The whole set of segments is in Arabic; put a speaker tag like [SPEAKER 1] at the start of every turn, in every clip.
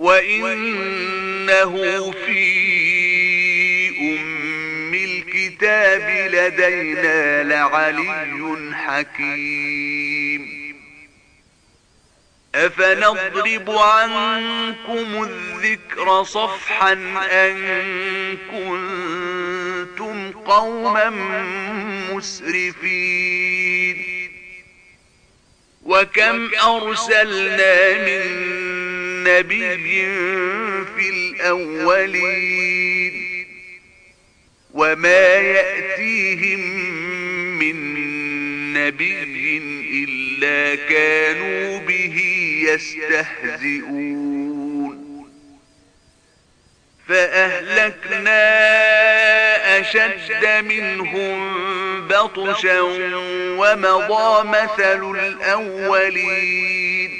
[SPEAKER 1] وإنه في أم الكتاب لدينا لعلي حكيم أفنضرب عنكم الذكر صفحا أن كنتم قوما مسرفين وكم أرسلنا من نبي في الأولين وما يأتيهم من نبي إلا كانوا به يستهزئون. فأهلكنا أشد منهم بطشا ومضى مثل الأولين.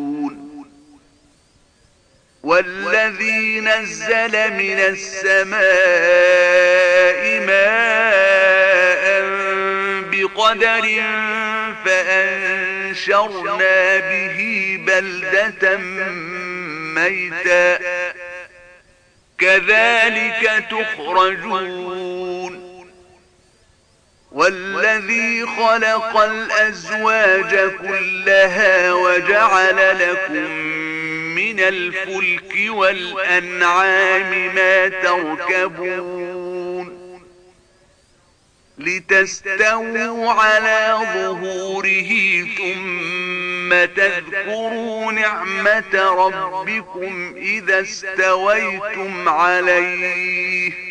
[SPEAKER 1] والذي نزل من السماء ماء بقدر فأنشرنا به بلدة ميتا. كذلك تخرجون. والذي خلق الأزواج كلها وجعل لكم من الفلك والأنعام ما تركبون لتستووا على ظهوره ثم تذكروا نعمة ربكم إذا استويتم عليه.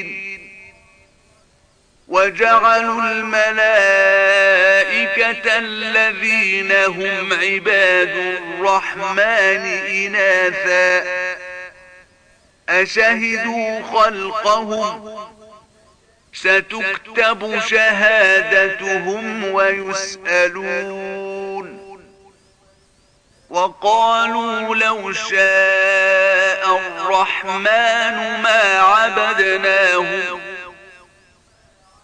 [SPEAKER 1] وجعلوا الملائكة الذين هم عباد الرحمن إناثا. أشهدوا خلقهم؟ ستكتب شهادتهم ويسألون. وقالوا لو شاء الرحمن ما عبدناهم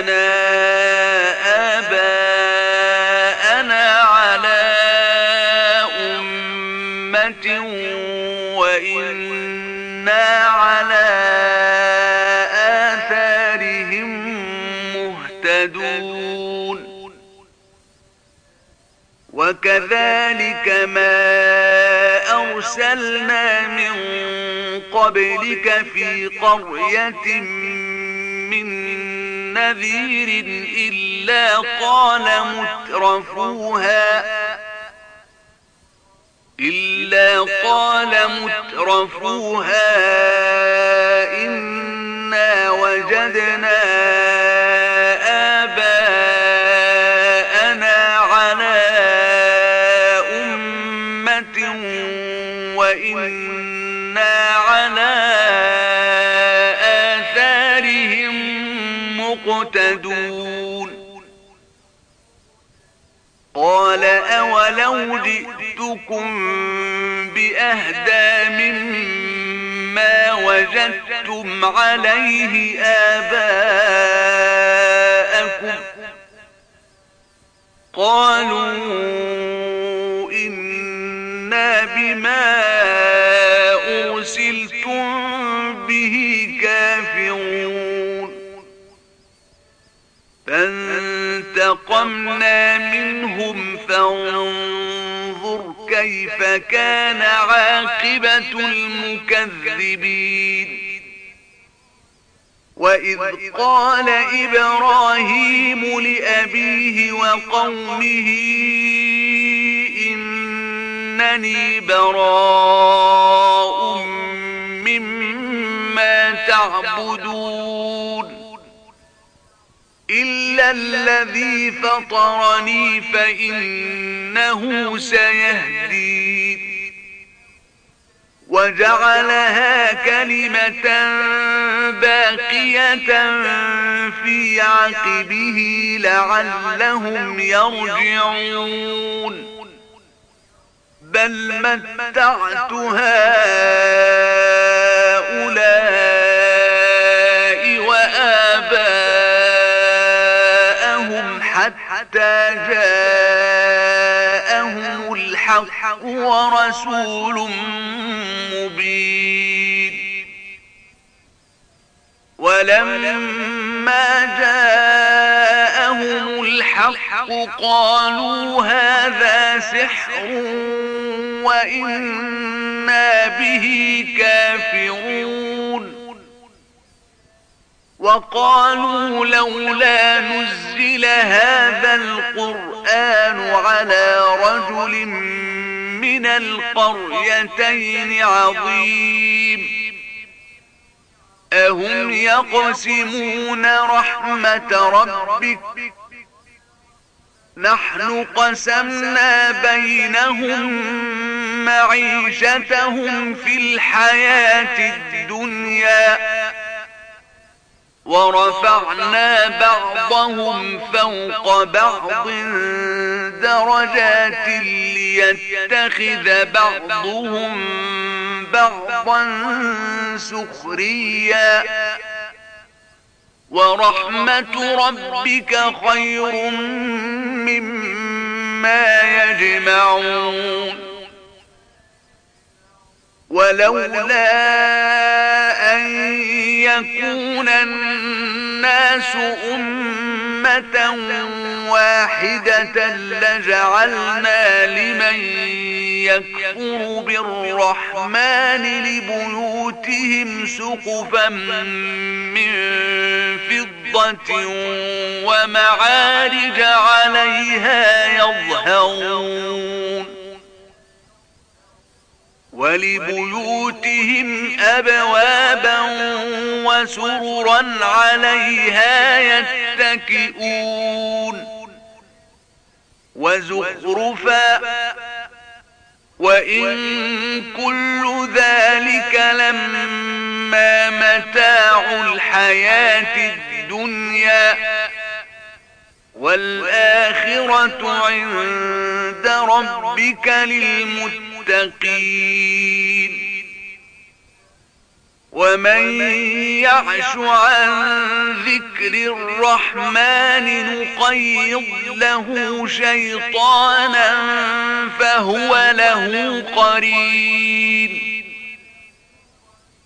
[SPEAKER 1] وجدنا آباءنا على أمة وإنا على آثارهم مهتدون. وكذلك ما أرسلنا من قبلك في قرية من نذير إلا قال مترفوها. إلا قال مترفوها. إنا وجدنا أولو جئتكم بأهدى مما وجدتم عليه آباءكم قالوا إنا بما أرسلتم به كافرون فانتقمنا منهم فانظر كيف كان عاقبة المكذبين. وإذ قال إبراهيم لأبيه وقومه إنني براء مما تعبدون. إلا الذي فطرني فإنه سيهدين وجعلها كلمة باقية في عقبه لعلهم يرجعون بل متعت هؤلاء ورسول مبين. ولما جاءهم الحق قالوا هذا سحر وإنا به كافرون. وقالوا لولا نزل هذا القرآن على رجل القريتين عظيم. أهم يقسمون رحمة ربك. نحن قسمنا بينهم معيشتهم في الحياة الدنيا. ورفعنا بعضهم فوق بعض درجات ليتخذ بعضهم بعضا سخريا. ورحمة ربك خير مما يجمعون. ولولا أن يكون الناس أمة واحدة لجعلنا لمن يكفر بالرحمن لبيوتهم سقفا من فضة ومعارج عليها يظهرون ولبيوتهم أبوابا وسررا عليها يتكئون وزخرفا وإن كل ذلك لما متاع الحياة الدنيا والآخرة عند ربك للمتقين. ومن يعش عن ذكر الرحمن نقيض له شيطانا فهو له قرين.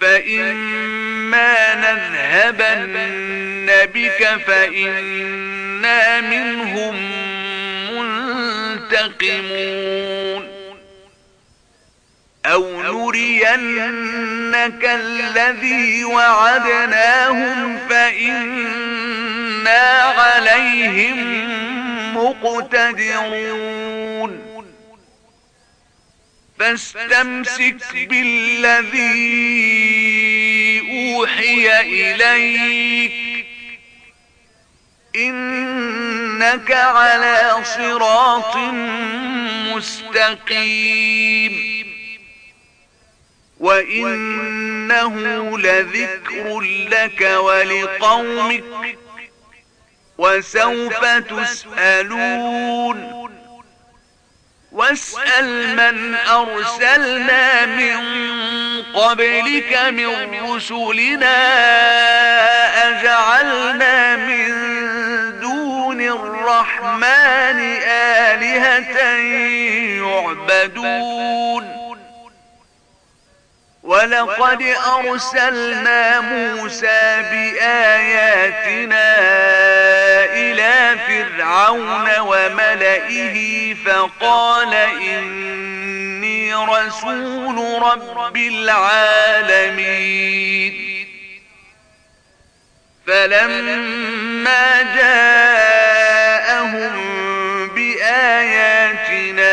[SPEAKER 1] فإما نذهبن بك فإنا منهم منتقمون أو نرينك الذي وعدناهم فإنا عليهم مقتدرون فاستمسك بالذي أوحي إليك. إنك على صراط مستقيم. وإنه لذكر لك ولقومك. وسوف تسألون. واسأل من أرسلنا من قبلك من رسلنا أجعلنا من دون الرحمن آلهة يعبدون. ولقد أرسلنا موسى بآياتنا فرعون وملئه فقال إني رسول رب العالمين. فلما جاءهم بآياتنا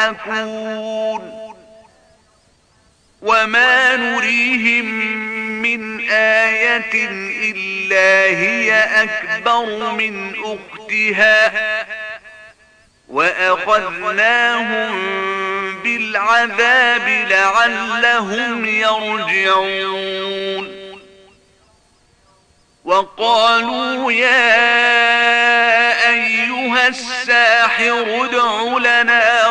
[SPEAKER 1] يضحكون. وما نريهم إلا هي أكبر من أختها وأخذناهم بالعذاب لعلهم يرجعون. وقالوا يا أيها الساحر ادع لنا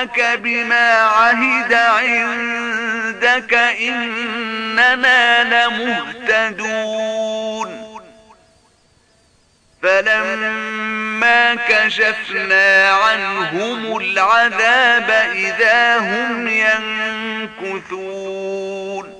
[SPEAKER 1] ربك بما عهد عندك إننا لمهتدون. فلما كشفنا عنهم العذاب إذا هم ينكثون.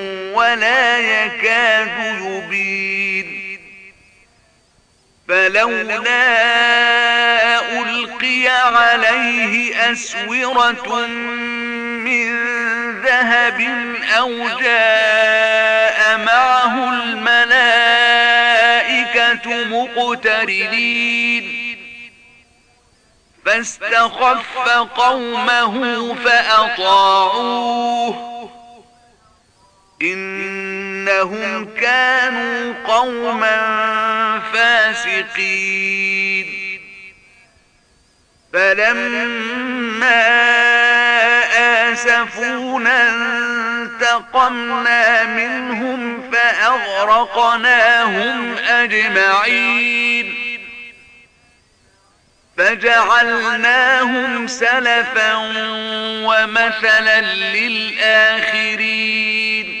[SPEAKER 1] ولا يكاد يبين. فلولا ألقي عليه أسورة من ذهب أو جاء معه الملائكة مقترنين. فاستخف قومه فأطاعوه. إنهم كانوا قوما فاسقين. فلما آسفونا انتقمنا منهم فأغرقناهم أجمعين. فجعلناهم سلفا ومثلا للآخرين.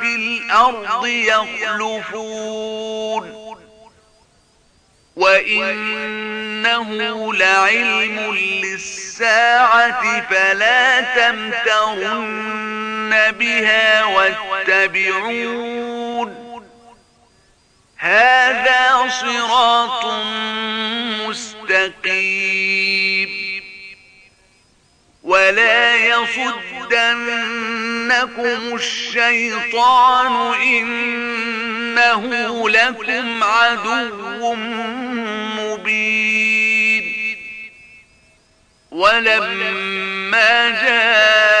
[SPEAKER 1] الأرض يخلفون. وإنه لعلم للساعة فلا تمترن بها واتبعون. هذا صراط مستقيم. ولا يصدنكم الشيطان إنه لكم عدو مبين. ولما جاء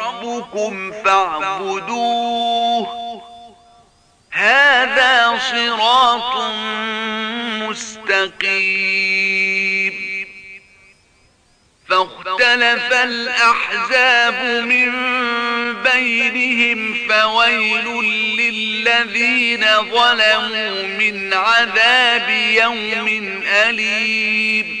[SPEAKER 1] وربكم فاعبدوه. هذا صراط مستقيم. فاختلف الأحزاب من بينهم فويل للذين ظلموا من عذاب يوم أليم.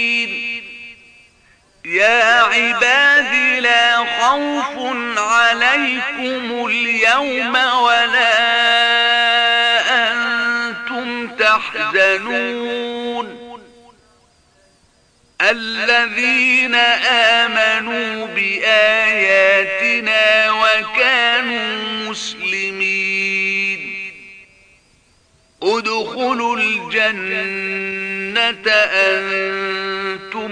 [SPEAKER 1] يا عباد لا خوف عليكم اليوم ولا أنتم تحزنون. الذين آمنوا بآياتنا وكانوا مسلمين. ادخلوا الجنة أنتم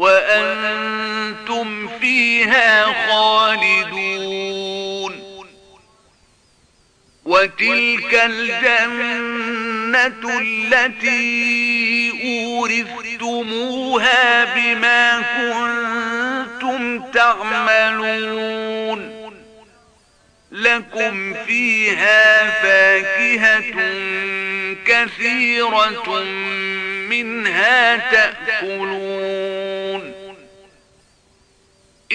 [SPEAKER 1] وأنتم فيها خالدون. وتلك الجنة التي أورثتموها بما كنتم تعملون. لكم فيها فاكهة كثيرة منها تأكلون.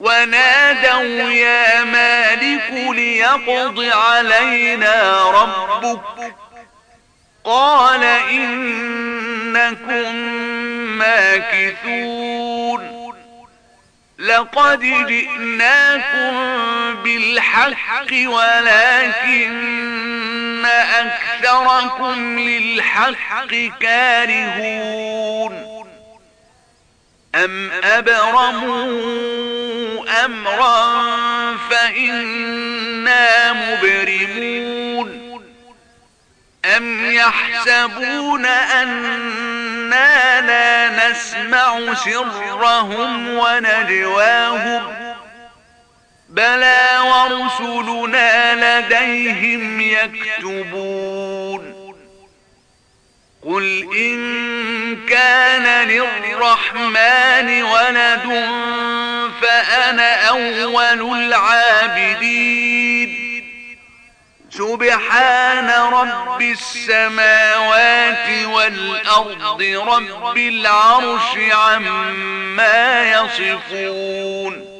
[SPEAKER 1] ونادوا يا مالك ليقض علينا ربك. قال إنكم ماكثون. لقد جئناكم بالحق ولكن أكثركم للحق كارهون. أم أبرموا أمرا فإنا مبرمون أم يحسبون أنا لا نسمع سرهم ونجواهم بلى ورسلنا لديهم يكتبون قل إن كان للرحمن ولد فأنا أول العابدين سبحان رب السماوات والأرض رب العرش عما يصفون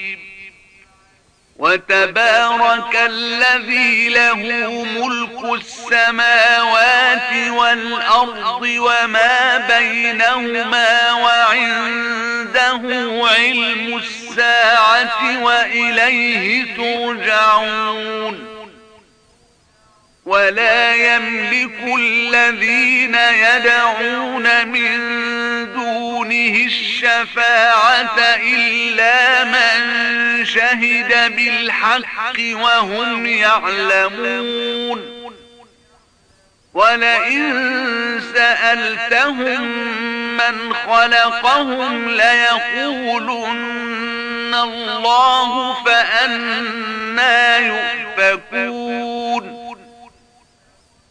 [SPEAKER 1] وتبارك الذي له ملك السماوات والأرض وما بينهما وعنده علم الساعة وإليه ترجعون. ولا يملك الذين يدعون من دونه الشفاعة إلا من شهد بالحق وهم يعلمون. ولئن سألتهم من خلقهم ليقولن الله فأنا يؤفكون.